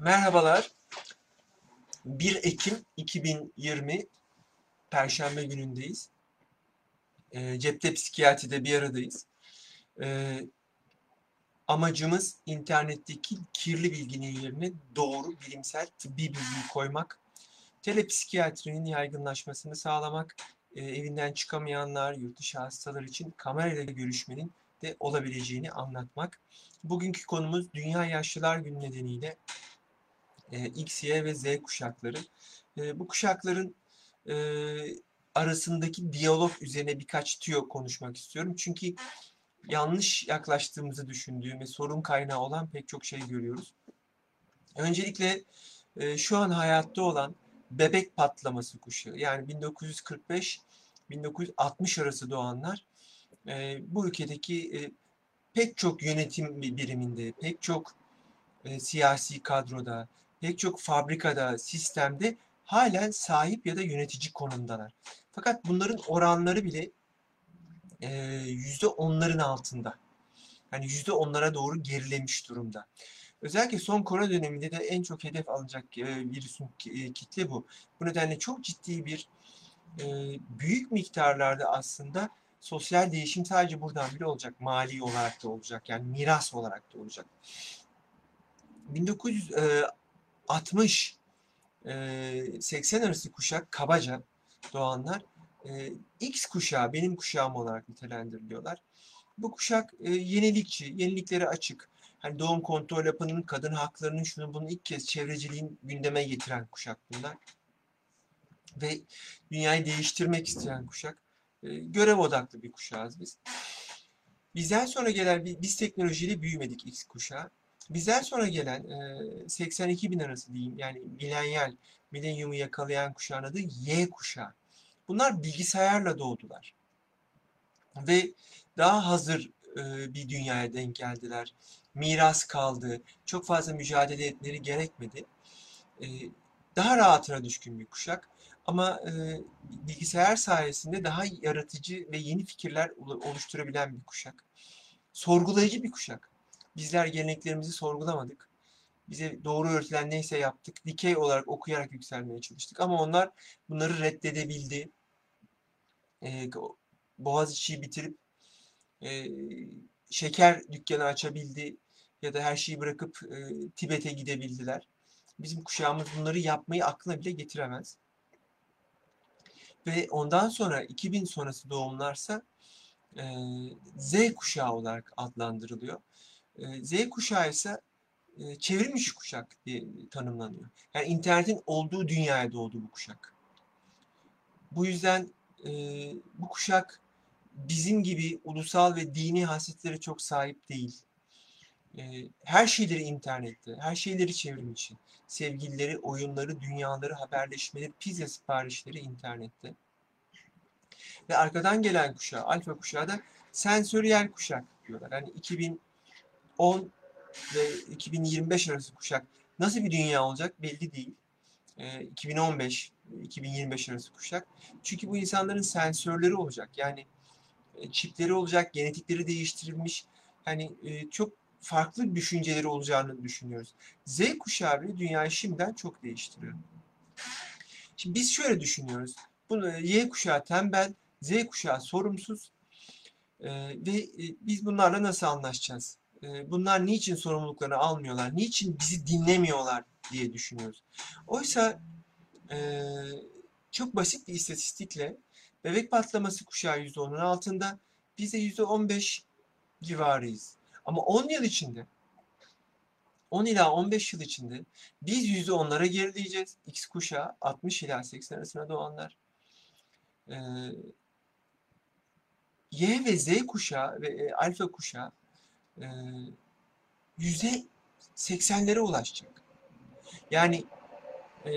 Merhabalar. 1 Ekim 2020 Perşembe günündeyiz. E, cepte psikiyatride bir aradayız. E, amacımız internetteki kirli bilginin yerine doğru bilimsel tıbbi bilgiyi koymak. Telepsikiyatrinin yaygınlaşmasını sağlamak, e, evinden çıkamayanlar, yurt dışı hastalar için kamerayla görüşmenin de olabileceğini anlatmak. Bugünkü konumuz Dünya Yaşlılar Günü nedeniyle e, X, Y ve Z kuşakları. E, bu kuşakların e, arasındaki diyalog üzerine birkaç tüyo konuşmak istiyorum. Çünkü yanlış yaklaştığımızı düşündüğüm ve sorun kaynağı olan pek çok şey görüyoruz. Öncelikle şu an hayatta olan bebek patlaması kuşağı yani 1945-1960 arası doğanlar bu ülkedeki pek çok yönetim biriminde, pek çok siyasi kadroda, pek çok fabrikada, sistemde halen sahip ya da yönetici konumdalar. Fakat bunların oranları bile yüzde onların altında. Yani yüzde onlara doğru gerilemiş durumda. Özellikle son korona döneminde de en çok hedef alınacak virüsün kitle bu. Bu nedenle çok ciddi bir büyük miktarlarda aslında sosyal değişim sadece buradan bile olacak. Mali olarak da olacak. Yani miras olarak da olacak. 1960 80 arası kuşak kabaca doğanlar X kuşağı benim kuşağım olarak nitelendiriliyorlar. Bu kuşak yenilikçi, yeniliklere açık. Hani doğum kontrol yapanın, kadın haklarının şunu bunu ilk kez çevreciliğin gündeme getiren kuşak bunlar. Ve dünyayı değiştirmek isteyen kuşak. Görev odaklı bir kuşağız biz. Bizden sonra gelen, biz teknolojiyle büyümedik X kuşağı. Bizden sonra gelen 82 bin arası diyeyim yani milenyal, milenyumu yakalayan kuşağın adı Y kuşağı. Bunlar bilgisayarla doğdular. Ve daha hazır bir dünyaya denk geldiler. Miras kaldı. Çok fazla mücadele etmeleri gerekmedi. Daha rahatına düşkün bir kuşak. Ama bilgisayar sayesinde daha yaratıcı ve yeni fikirler oluşturabilen bir kuşak. Sorgulayıcı bir kuşak. Bizler geleneklerimizi sorgulamadık. Bize doğru öğretilen neyse yaptık. Dikey olarak okuyarak yükselmeye çalıştık. Ama onlar bunları reddedebildi. E, Boğaziçi'yi bitirip e, şeker dükkanı açabildi. Ya da her şeyi bırakıp e, Tibet'e gidebildiler. Bizim kuşağımız bunları yapmayı aklına bile getiremez. Ve ondan sonra 2000 sonrası doğumlarsa e, Z kuşağı olarak adlandırılıyor. Z kuşağı ise çevrilmiş kuşak diye tanımlanıyor. Yani internetin olduğu dünyaya doğdu bu kuşak. Bu yüzden bu kuşak bizim gibi ulusal ve dini hasletlere çok sahip değil. Her şeyleri internette, her şeyleri çevrim için. Sevgilileri, oyunları, dünyaları, haberleşmeleri, pizza siparişleri internette. Ve arkadan gelen kuşağı, alfa kuşağı da sensöriyel kuşak diyorlar. Yani 2000 10 ve 2025 arası kuşak nasıl bir dünya olacak belli değil. 2015 2025 arası kuşak. Çünkü bu insanların sensörleri olacak. Yani çipleri olacak, genetikleri değiştirilmiş. Hani çok farklı düşünceleri olacağını düşünüyoruz. Z kuşağı bile dünyayı şimdiden çok değiştiriyor. Şimdi biz şöyle düşünüyoruz. Bunu Y kuşağı tembel, Z kuşağı sorumsuz ve biz bunlarla nasıl anlaşacağız? Bunlar niçin sorumluluklarını almıyorlar, niçin bizi dinlemiyorlar diye düşünüyoruz. Oysa çok basit bir istatistikle bebek patlaması kuşağı %10'un altında, biz de %15 civarıyız. Ama 10 yıl içinde 10 ila 15 yıl içinde biz %10'lara gerileyeceğiz. X kuşağı 60 ila 80 arasında doğanlar. Ee, y ve Z kuşağı ve e, alfa kuşağı yüzde seksenlere ulaşacak. Yani e,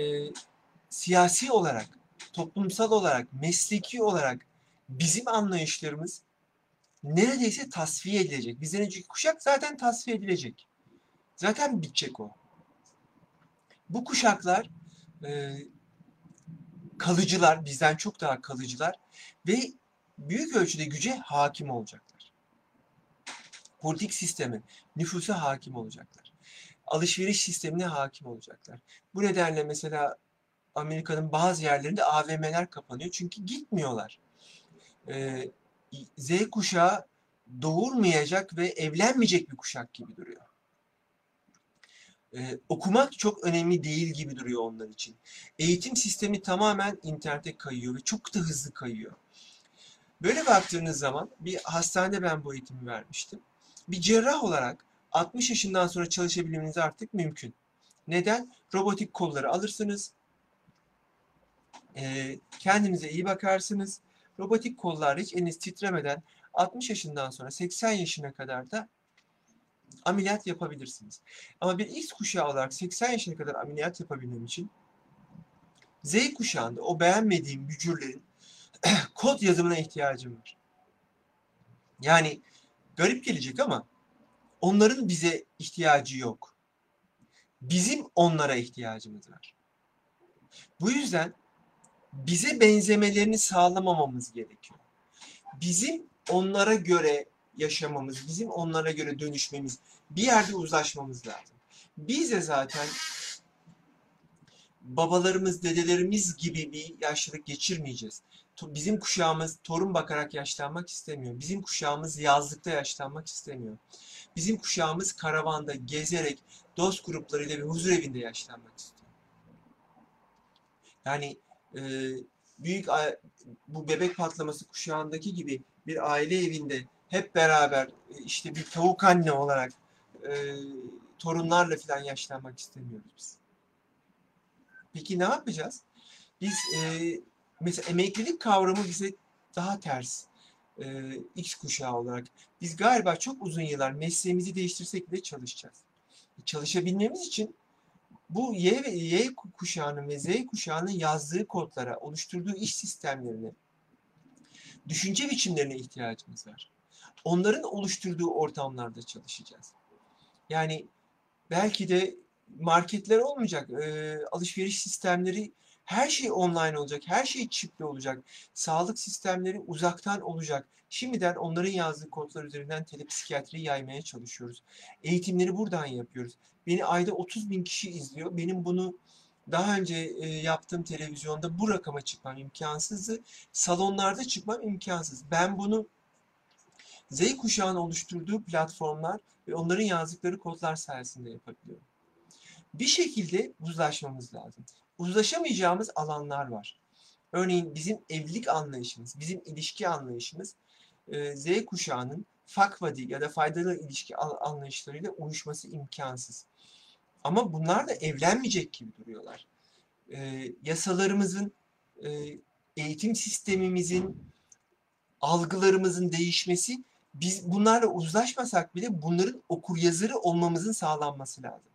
siyasi olarak, toplumsal olarak, mesleki olarak bizim anlayışlarımız neredeyse tasfiye edilecek. Bizden önceki kuşak zaten tasfiye edilecek. Zaten bitecek o. Bu kuşaklar e, kalıcılar, bizden çok daha kalıcılar ve büyük ölçüde güce hakim olacaklar politik sistemi, nüfusa hakim olacaklar. Alışveriş sistemine hakim olacaklar. Bu nedenle mesela Amerika'nın bazı yerlerinde AVM'ler kapanıyor çünkü gitmiyorlar. Ee, Z kuşağı doğurmayacak ve evlenmeyecek bir kuşak gibi duruyor. Ee, okumak çok önemli değil gibi duruyor onlar için. Eğitim sistemi tamamen internete kayıyor ve çok da hızlı kayıyor. Böyle baktığınız zaman bir hastanede ben bu eğitimi vermiştim. Bir cerrah olarak 60 yaşından sonra çalışabilmeniz artık mümkün. Neden? Robotik kolları alırsınız. E, kendinize iyi bakarsınız. Robotik kollar hiç eliniz titremeden 60 yaşından sonra 80 yaşına kadar da ameliyat yapabilirsiniz. Ama bir X kuşağı olarak 80 yaşına kadar ameliyat yapabilmem için Z kuşağında o beğenmediğim bücürlerin kod yazımına ihtiyacım var. Yani garip gelecek ama onların bize ihtiyacı yok. Bizim onlara ihtiyacımız var. Bu yüzden bize benzemelerini sağlamamamız gerekiyor. Bizim onlara göre yaşamamız, bizim onlara göre dönüşmemiz, bir yerde uzlaşmamız lazım. Biz de zaten babalarımız, dedelerimiz gibi bir yaşlılık geçirmeyeceğiz. Bizim kuşağımız torun bakarak yaşlanmak istemiyor. Bizim kuşağımız yazlıkta yaşlanmak istemiyor. Bizim kuşağımız karavanda gezerek dost gruplarıyla bir huzur evinde yaşlanmak istiyor. Yani e, büyük bu bebek patlaması kuşağındaki gibi bir aile evinde hep beraber e, işte bir tavuk anne olarak e, torunlarla falan yaşlanmak istemiyoruz biz. Peki ne yapacağız? Biz e, mesela emeklilik kavramı bize daha ters. E, X kuşağı olarak. Biz galiba çok uzun yıllar mesleğimizi değiştirsek bile çalışacağız. Çalışabilmemiz için bu Y Y kuşağının ve Z kuşağının yazdığı kodlara, oluşturduğu iş sistemlerine, düşünce biçimlerine ihtiyacımız var. Onların oluşturduğu ortamlarda çalışacağız. Yani belki de marketler olmayacak, e, alışveriş sistemleri her şey online olacak, her şey çipli olacak. Sağlık sistemleri uzaktan olacak. Şimdiden onların yazdığı kodlar üzerinden telepsikiyatri yaymaya çalışıyoruz. Eğitimleri buradan yapıyoruz. Beni ayda 30 bin kişi izliyor. Benim bunu daha önce e, yaptığım televizyonda bu rakama çıkmam imkansızdı. Salonlarda çıkmam imkansız. Ben bunu Z kuşağının oluşturduğu platformlar ve onların yazdıkları kodlar sayesinde yapabiliyorum. Bir şekilde uzlaşmamız lazım. Uzlaşamayacağımız alanlar var. Örneğin bizim evlilik anlayışımız, bizim ilişki anlayışımız e, Z kuşağının fakvadi ya da faydalı ilişki anlayışlarıyla uyuşması imkansız. Ama bunlar da evlenmeyecek gibi duruyorlar. E, yasalarımızın, e, eğitim sistemimizin, algılarımızın değişmesi biz bunlarla uzlaşmasak bile bunların okur yazarı olmamızın sağlanması lazım.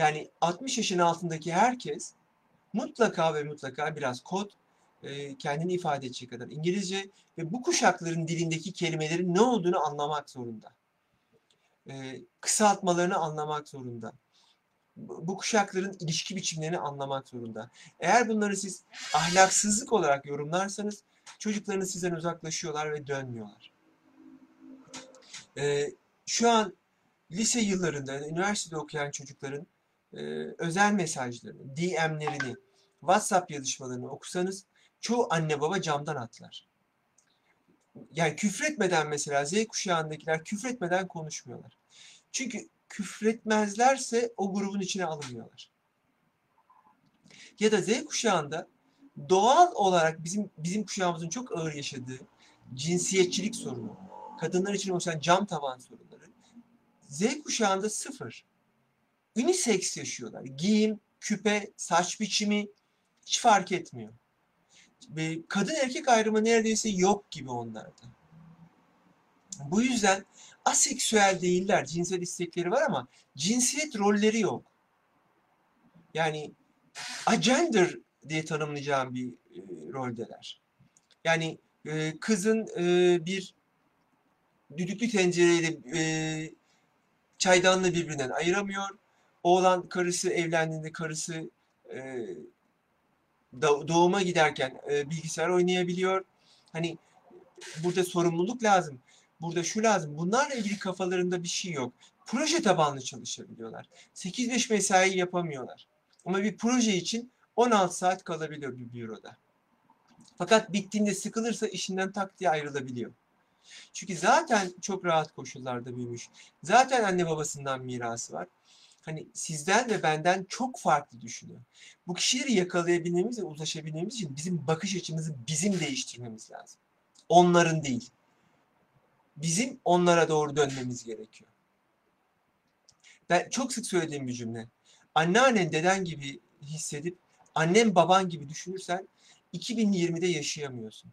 Yani 60 yaşın altındaki herkes mutlaka ve mutlaka biraz kod e, kendini ifade edecek kadar İngilizce ve bu kuşakların dilindeki kelimelerin ne olduğunu anlamak zorunda. E, kısaltmalarını anlamak zorunda. Bu kuşakların ilişki biçimlerini anlamak zorunda. Eğer bunları siz ahlaksızlık olarak yorumlarsanız çocuklarınız sizden uzaklaşıyorlar ve dönmüyorlar. E, şu an lise yıllarında, üniversitede okuyan çocukların özel mesajlarını, DM'lerini, WhatsApp yazışmalarını okusanız çoğu anne baba camdan atlar. Yani küfretmeden mesela Z kuşağındakiler küfretmeden konuşmuyorlar. Çünkü küfretmezlerse o grubun içine alınmıyorlar. Ya da Z kuşağında doğal olarak bizim bizim kuşağımızın çok ağır yaşadığı cinsiyetçilik sorunu, kadınlar için oluşan cam tavan sorunları Z kuşağında sıfır. Unisex yaşıyorlar. Giyim, küpe, saç biçimi hiç fark etmiyor kadın erkek ayrımı neredeyse yok gibi onlarda. Bu yüzden aseksüel değiller. Cinsel istekleri var ama cinsiyet rolleri yok. Yani agender diye tanımlayacağım bir e, roldeler. Yani e, kızın e, bir düdüklü tencereyle e, çaydanlığı birbirinden ayıramıyor. Oğlan karısı evlendiğinde karısı e, doğuma giderken e, bilgisayar oynayabiliyor. Hani burada sorumluluk lazım. Burada şu lazım. Bunlarla ilgili kafalarında bir şey yok. proje tabanlı çalışabiliyorlar. 8-5 mesai yapamıyorlar. Ama bir proje için 16 saat kalabiliyor bir büroda. Fakat bittiğinde sıkılırsa işinden tak diye ayrılabiliyor. Çünkü zaten çok rahat koşullarda büyümüş. Zaten anne babasından mirası var. Hani sizden ve benden çok farklı düşünüyor. Bu kişileri yakalayabilmemiz ve uzlaşabilmemiz için bizim bakış açımızı bizim değiştirmemiz lazım. Onların değil. Bizim onlara doğru dönmemiz gerekiyor. Ben çok sık söylediğim bir cümle. Anneannen deden gibi hissedip annem baban gibi düşünürsen 2020'de yaşayamıyorsun.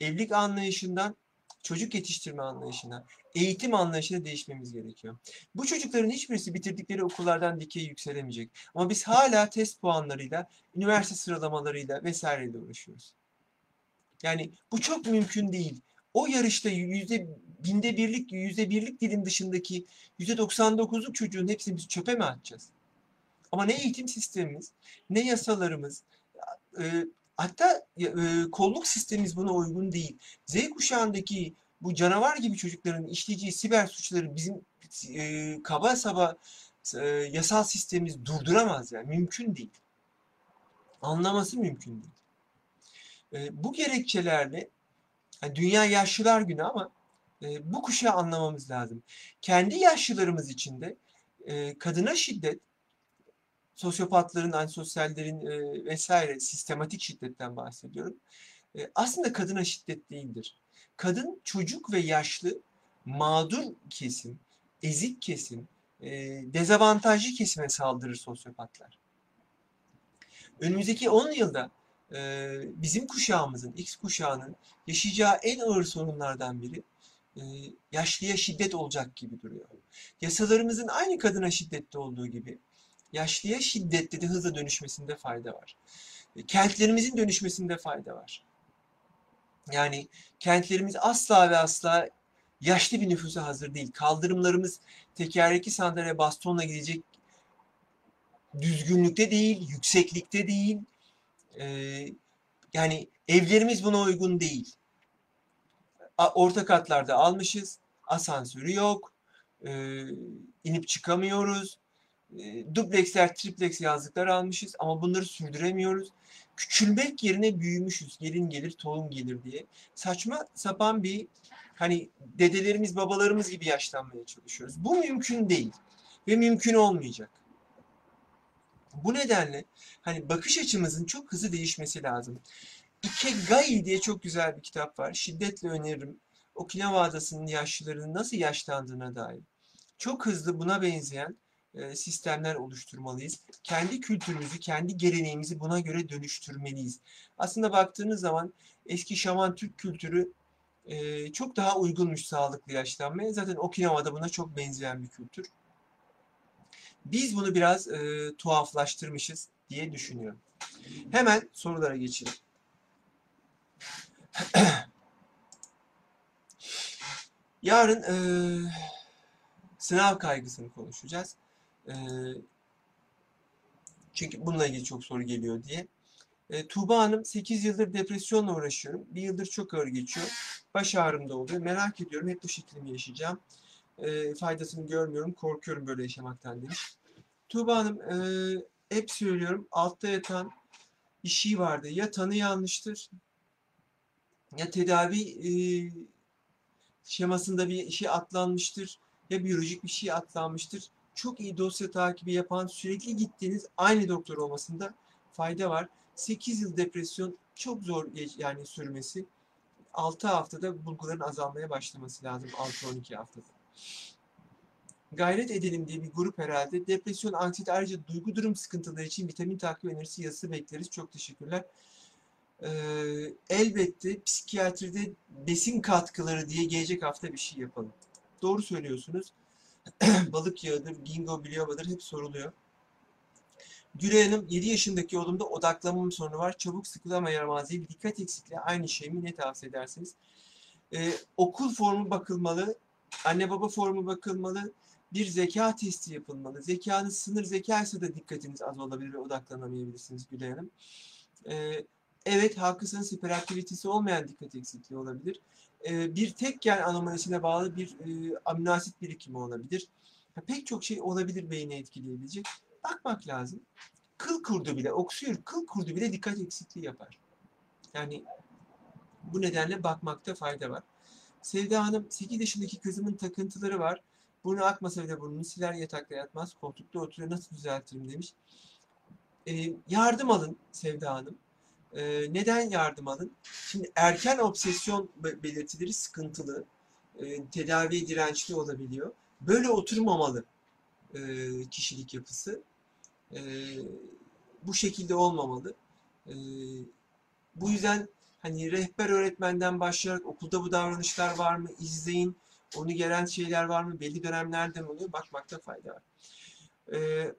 Evlilik anlayışından çocuk yetiştirme anlayışına, eğitim anlayışına değişmemiz gerekiyor. Bu çocukların hiçbirisi bitirdikleri okullardan dikey yükselemeyecek. Ama biz hala test puanlarıyla, üniversite sıralamalarıyla vesaireyle uğraşıyoruz. Yani bu çok mümkün değil. O yarışta yüzde binde birlik, yüzde birlik dilim dışındaki yüzde 99'luk çocuğun hepsini biz çöpe mi atacağız? Ama ne eğitim sistemimiz, ne yasalarımız, hatta e, kolluk sistemimiz buna uygun değil. Z kuşağındaki bu canavar gibi çocukların işleyeceği siber suçları bizim e, kaba saba e, yasal sistemimiz durduramaz yani mümkün değil. Anlaması mümkün değil. E, bu gerekçelerle yani Dünya Yaşlılar Günü ama e, bu kuşağı anlamamız lazım. Kendi yaşlılarımız içinde e, kadına şiddet, sosyopatların, antisosyallerin e, vesaire sistematik şiddetten bahsediyorum. E, aslında kadına şiddet değildir. Kadın, çocuk ve yaşlı mağdur kesim, ezik kesim, e, dezavantajlı kesime saldırır sosyopatlar. Önümüzdeki 10 yılda e, bizim kuşağımızın, X kuşağının yaşayacağı en ağır sorunlardan biri e, yaşlıya şiddet olacak gibi duruyor. Yasalarımızın aynı kadına şiddette olduğu gibi yaşlıya şiddette de hızla dönüşmesinde fayda var. E, kentlerimizin dönüşmesinde fayda var. Yani kentlerimiz asla ve asla yaşlı bir nüfusa hazır değil. Kaldırımlarımız tekerlekli sandalye bastonla gidecek düzgünlükte değil, yükseklikte değil. Ee, yani evlerimiz buna uygun değil. Orta katlarda almışız, asansörü yok, ee, inip çıkamıyoruz. E, dupleksler, triplex yazlıklar almışız ama bunları sürdüremiyoruz. Küçülmek yerine büyümüşüz. Gelin gelir, tohum gelir diye. Saçma sapan bir hani dedelerimiz, babalarımız gibi yaşlanmaya çalışıyoruz. Bu mümkün değil ve mümkün olmayacak. Bu nedenle hani bakış açımızın çok hızlı değişmesi lazım. Ikegai diye çok güzel bir kitap var. Şiddetle öneririm. Okinawa Adası'nın yaşlılarının nasıl yaşlandığına dair. Çok hızlı buna benzeyen sistemler oluşturmalıyız. Kendi kültürümüzü, kendi geleneğimizi buna göre dönüştürmeliyiz. Aslında baktığınız zaman eski şaman Türk kültürü e, çok daha uygunmuş sağlıklı yaşlanmaya. Zaten Okinawa'da buna çok benzeyen bir kültür. Biz bunu biraz e, tuhaflaştırmışız diye düşünüyorum. Hemen sorulara geçelim. Yarın e, sınav kaygısını konuşacağız. E, çünkü bununla ilgili çok soru geliyor diye. E, Tuğba Hanım 8 yıldır depresyonla uğraşıyorum. Bir yıldır çok ağır geçiyor. Baş ağrım da oluyor. Merak ediyorum hep bu şekilde mi yaşayacağım? E, faydasını görmüyorum. Korkuyorum böyle yaşamaktan demiş. Tuğba Hanım e, hep söylüyorum altta yatan bir şey vardı. Ya tanı yanlıştır ya tedavi e, şemasında bir şey atlanmıştır ya biyolojik bir şey atlanmıştır. Çok iyi dosya takibi yapan, sürekli gittiğiniz aynı doktor olmasında fayda var. 8 yıl depresyon çok zor yani sürmesi. 6 haftada bulguların azalmaya başlaması lazım 6-12 haftada. Gayret edelim diye bir grup herhalde. Depresyon, anksiyete ayrıca duygu durum sıkıntıları için vitamin takip önerisi yazısı bekleriz. Çok teşekkürler. Ee, elbette psikiyatride besin katkıları diye gelecek hafta bir şey yapalım. Doğru söylüyorsunuz. Balık yağıdır, gingo bilobadır hep soruluyor. Gülay Hanım 7 yaşındaki oğlumda odaklanma sorunu var. Çabuk sıkılama yaramazlığı, dikkat eksikliği aynı şey mi? Ne tavsiye edersiniz? Ee, okul formu bakılmalı, anne baba formu bakılmalı, bir zeka testi yapılmalı. Zekanız sınır zeka ise de dikkatiniz az olabilir ve odaklanamayabilirsiniz Gülay Hanım. Ee, evet haklısınız hiperaktivitesi olmayan dikkat eksikliği olabilir. Ee, bir tek gen anomalisiyle bağlı bir e, amino asit birikimi olabilir. Pek çok şey olabilir beyni etkileyebilecek. Bakmak lazım. Kıl kurdu bile, oksür kıl kurdu bile dikkat eksikliği yapar. Yani bu nedenle bakmakta fayda var. Sevda Hanım 8 yaşındaki kızımın takıntıları var. Burnu akmasa bile burnunu siler yatakta yatmaz. Koltukta oturuyor nasıl düzeltirim demiş. Ee, yardım alın Sevda Hanım. Ee, neden yardım alın? Şimdi erken obsesyon be- belirtileri sıkıntılı. Ee, tedaviye dirençli olabiliyor. Böyle oturmamalı e, kişilik yapısı. Ee, bu şekilde olmamalı. Ee, bu yüzden hani rehber öğretmenden başlayarak okulda bu davranışlar var mı izleyin. Onu gelen şeyler var mı? Belli dönemlerde mi oluyor? Bakmakta fayda var. Ee,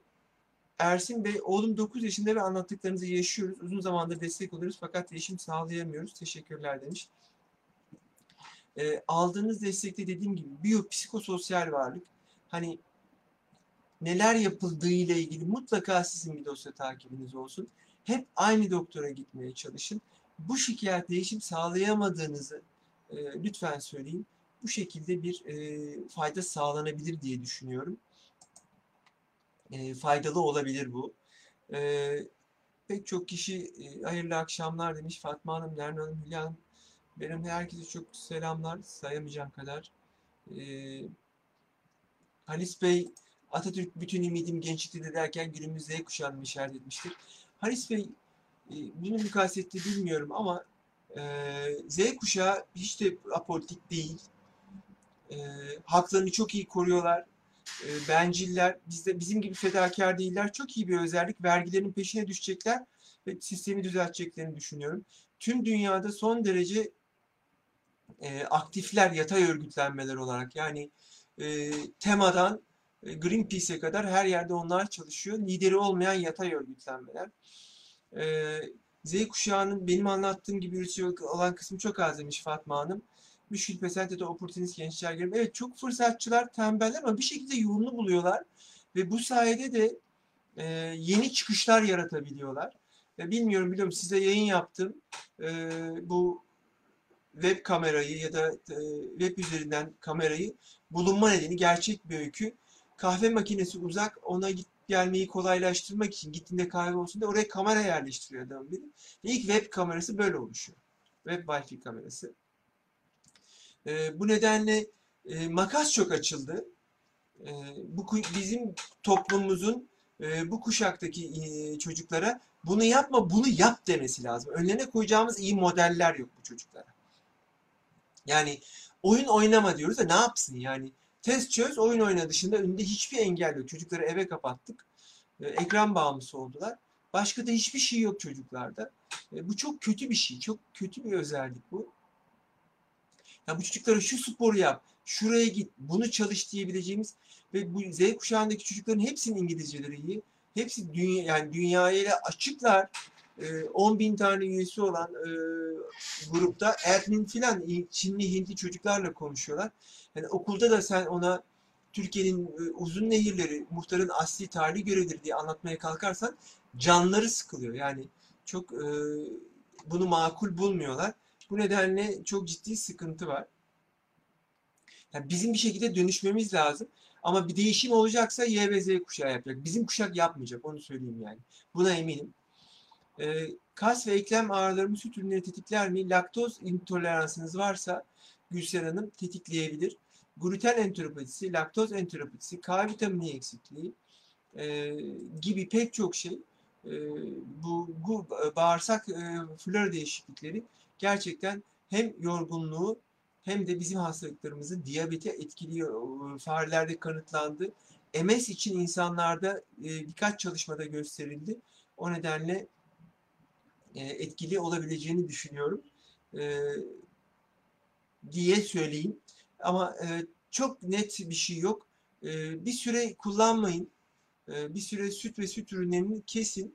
Ersin Bey, oğlum 9 yaşında ve anlattıklarınızı yaşıyoruz. Uzun zamandır destek oluyoruz fakat değişim sağlayamıyoruz. Teşekkürler demiş. Ee, aldığınız destekte dediğim gibi biyopsikososyal varlık. Hani neler yapıldığı ile ilgili mutlaka sizin bir dosya takibiniz olsun. Hep aynı doktora gitmeye çalışın. Bu şikayet değişim sağlayamadığınızı e, lütfen söyleyin. Bu şekilde bir e, fayda sağlanabilir diye düşünüyorum. E, faydalı olabilir bu. E, pek çok kişi e, hayırlı akşamlar demiş. Fatma Hanım, Nermin Hanım, Hülya Hanım. Benim herkese çok selamlar. Sayamayacağım kadar. E, Halis Bey, Atatürk bütün ümidim gençlikte derken günümüz Z kuşağını işaret etmiştir. Halis Bey, e, bunu mu kastetti bilmiyorum ama e, Z kuşağı hiç de apolitik değil. E, haklarını çok iyi koruyorlar. E, benciller, bizde bizim gibi fedakar değiller. Çok iyi bir özellik. Vergilerin peşine düşecekler ve sistemi düzelteceklerini düşünüyorum. Tüm dünyada son derece e, aktifler yatay örgütlenmeler olarak yani e, temadan e, Greenpeace'e kadar her yerde onlar çalışıyor. Lideri olmayan yatay örgütlenmeler. E, Z kuşağının benim anlattığım gibi üretici olan kısmı çok az demiş Fatma Hanım. Müşkül pesent ya da oportunist gençler gibi. Evet çok fırsatçılar, tembeller ama bir şekilde yolunu buluyorlar. Ve bu sayede de e, yeni çıkışlar yaratabiliyorlar. E, bilmiyorum biliyorum size yayın yaptım. E, bu web kamerayı ya da e, web üzerinden kamerayı bulunma nedeni gerçek bir öykü. Kahve makinesi uzak ona git gelmeyi kolaylaştırmak için gittiğinde kahve olsun diye oraya kamera yerleştiriyor adam. Ve ilk web kamerası böyle oluşuyor. Web Wi-Fi kamerası. E, bu nedenle e, makas çok açıldı. E, bu bizim toplumumuzun e, bu kuşaktaki e, çocuklara bunu yapma, bunu yap demesi lazım. Önlerine koyacağımız iyi modeller yok bu çocuklara. Yani oyun oynama diyoruz da ne yapsın yani? Test çöz, oyun oyna dışında önünde hiçbir engel yok. Çocukları eve kapattık. E, ekran bağımlısı oldular. Başka da hiçbir şey yok çocuklarda. E, bu çok kötü bir şey. Çok kötü bir özellik bu. Ya bu çocuklara şu sporu yap, şuraya git, bunu çalış diyebileceğimiz ve bu Z kuşağındaki çocukların hepsinin İngilizceleri iyi. Hepsi dünya, yani dünyaya açıklar. E, 10 bin tane üyesi olan e, grupta Ermin filan Çinli Hintli çocuklarla konuşuyorlar. Yani okulda da sen ona Türkiye'nin e, uzun nehirleri muhtarın asli tarihi görevidir diye anlatmaya kalkarsan canları sıkılıyor. Yani çok e, bunu makul bulmuyorlar. Bu nedenle çok ciddi sıkıntı var. Yani bizim bir şekilde dönüşmemiz lazım. Ama bir değişim olacaksa Y ve Z kuşağı yapacak. Bizim kuşak yapmayacak. Onu söyleyeyim yani. Buna eminim. Ee, kas ve eklem ağrılarımı süt ürünleri tetikler mi? Laktoz intoleransınız varsa Gülser Hanım tetikleyebilir. Gluten enteropatisi, laktoz enteropatisi, K vitamini eksikliği e, gibi pek çok şey e, bu, bu bağırsak e, flora değişiklikleri gerçekten hem yorgunluğu hem de bizim hastalıklarımızı diyabete etkiliyor. Farelerde kanıtlandı. MS için insanlarda e, birkaç çalışmada gösterildi. O nedenle e, etkili olabileceğini düşünüyorum. E, diye söyleyeyim. Ama çok net bir şey yok. Bir süre kullanmayın. Bir süre süt ve süt ürünlerini kesin.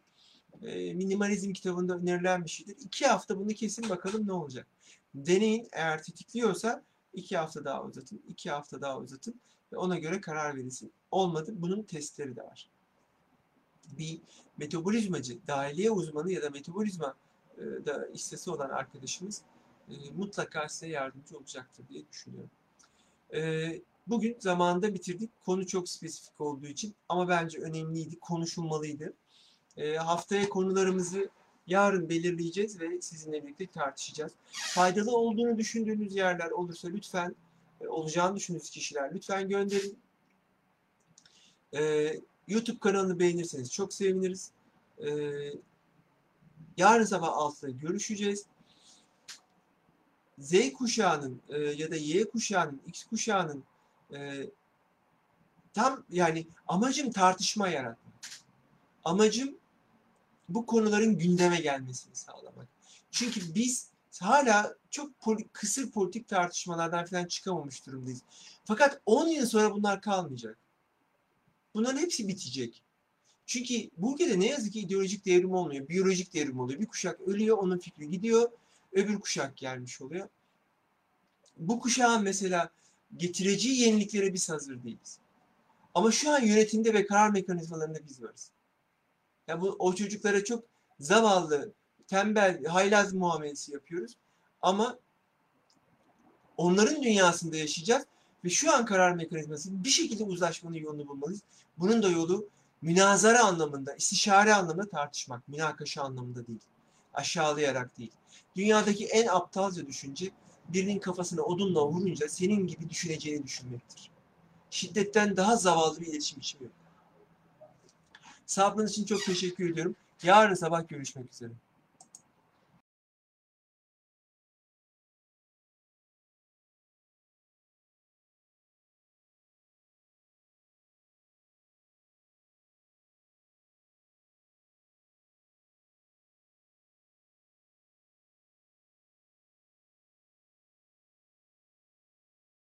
E, minimalizm kitabında önerilen bir şeydir. İki hafta bunu kesin bakalım ne olacak. Deneyin eğer tetikliyorsa iki hafta daha uzatın, iki hafta daha uzatın ve ona göre karar verilsin. Olmadı bunun testleri de var. Bir metabolizmacı, dahiliye uzmanı ya da metabolizma e, da istesi olan arkadaşımız e, mutlaka size yardımcı olacaktır diye düşünüyorum. Bugün zamanında bitirdik. Konu çok spesifik olduğu için ama bence önemliydi, konuşulmalıydı. Ee, haftaya konularımızı yarın belirleyeceğiz ve sizinle birlikte tartışacağız. Faydalı olduğunu düşündüğünüz yerler olursa lütfen, e, olacağını düşündüğünüz kişiler lütfen gönderin. Ee, YouTube kanalını beğenirseniz çok seviniriz. Ee, yarın sabah 6'da görüşeceğiz. Z kuşağının e, ya da Y kuşağının, X kuşağının e, tam yani amacım tartışma yaratmak. Amacım bu konuların gündeme gelmesini sağlamak. Çünkü biz hala çok poli- kısır politik tartışmalardan falan çıkamamış durumdayız. Fakat 10 yıl sonra bunlar kalmayacak. Bunların hepsi bitecek. Çünkü bu ülkede ne yazık ki ideolojik devrim olmuyor. Biyolojik devrim oluyor. Bir kuşak ölüyor, onun fikri gidiyor. Öbür kuşak gelmiş oluyor. Bu kuşağın mesela getireceği yeniliklere biz hazır değiliz. Ama şu an yönetimde ve karar mekanizmalarında biz varız. Yani bu, o çocuklara çok zavallı, tembel, haylaz muamelesi yapıyoruz. Ama onların dünyasında yaşayacağız ve şu an karar mekanizması bir şekilde uzlaşmanın yolunu bulmalıyız. Bunun da yolu münazara anlamında, istişare anlamında tartışmak, münakaşa anlamında değil. Aşağılayarak değil. Dünyadaki en aptalca düşünce birinin kafasına odunla vurunca senin gibi düşüneceğini düşünmektir. Şiddetten daha zavallı bir iletişim biçimi yok. Sabrınız için çok teşekkür ediyorum. Yarın sabah görüşmek üzere.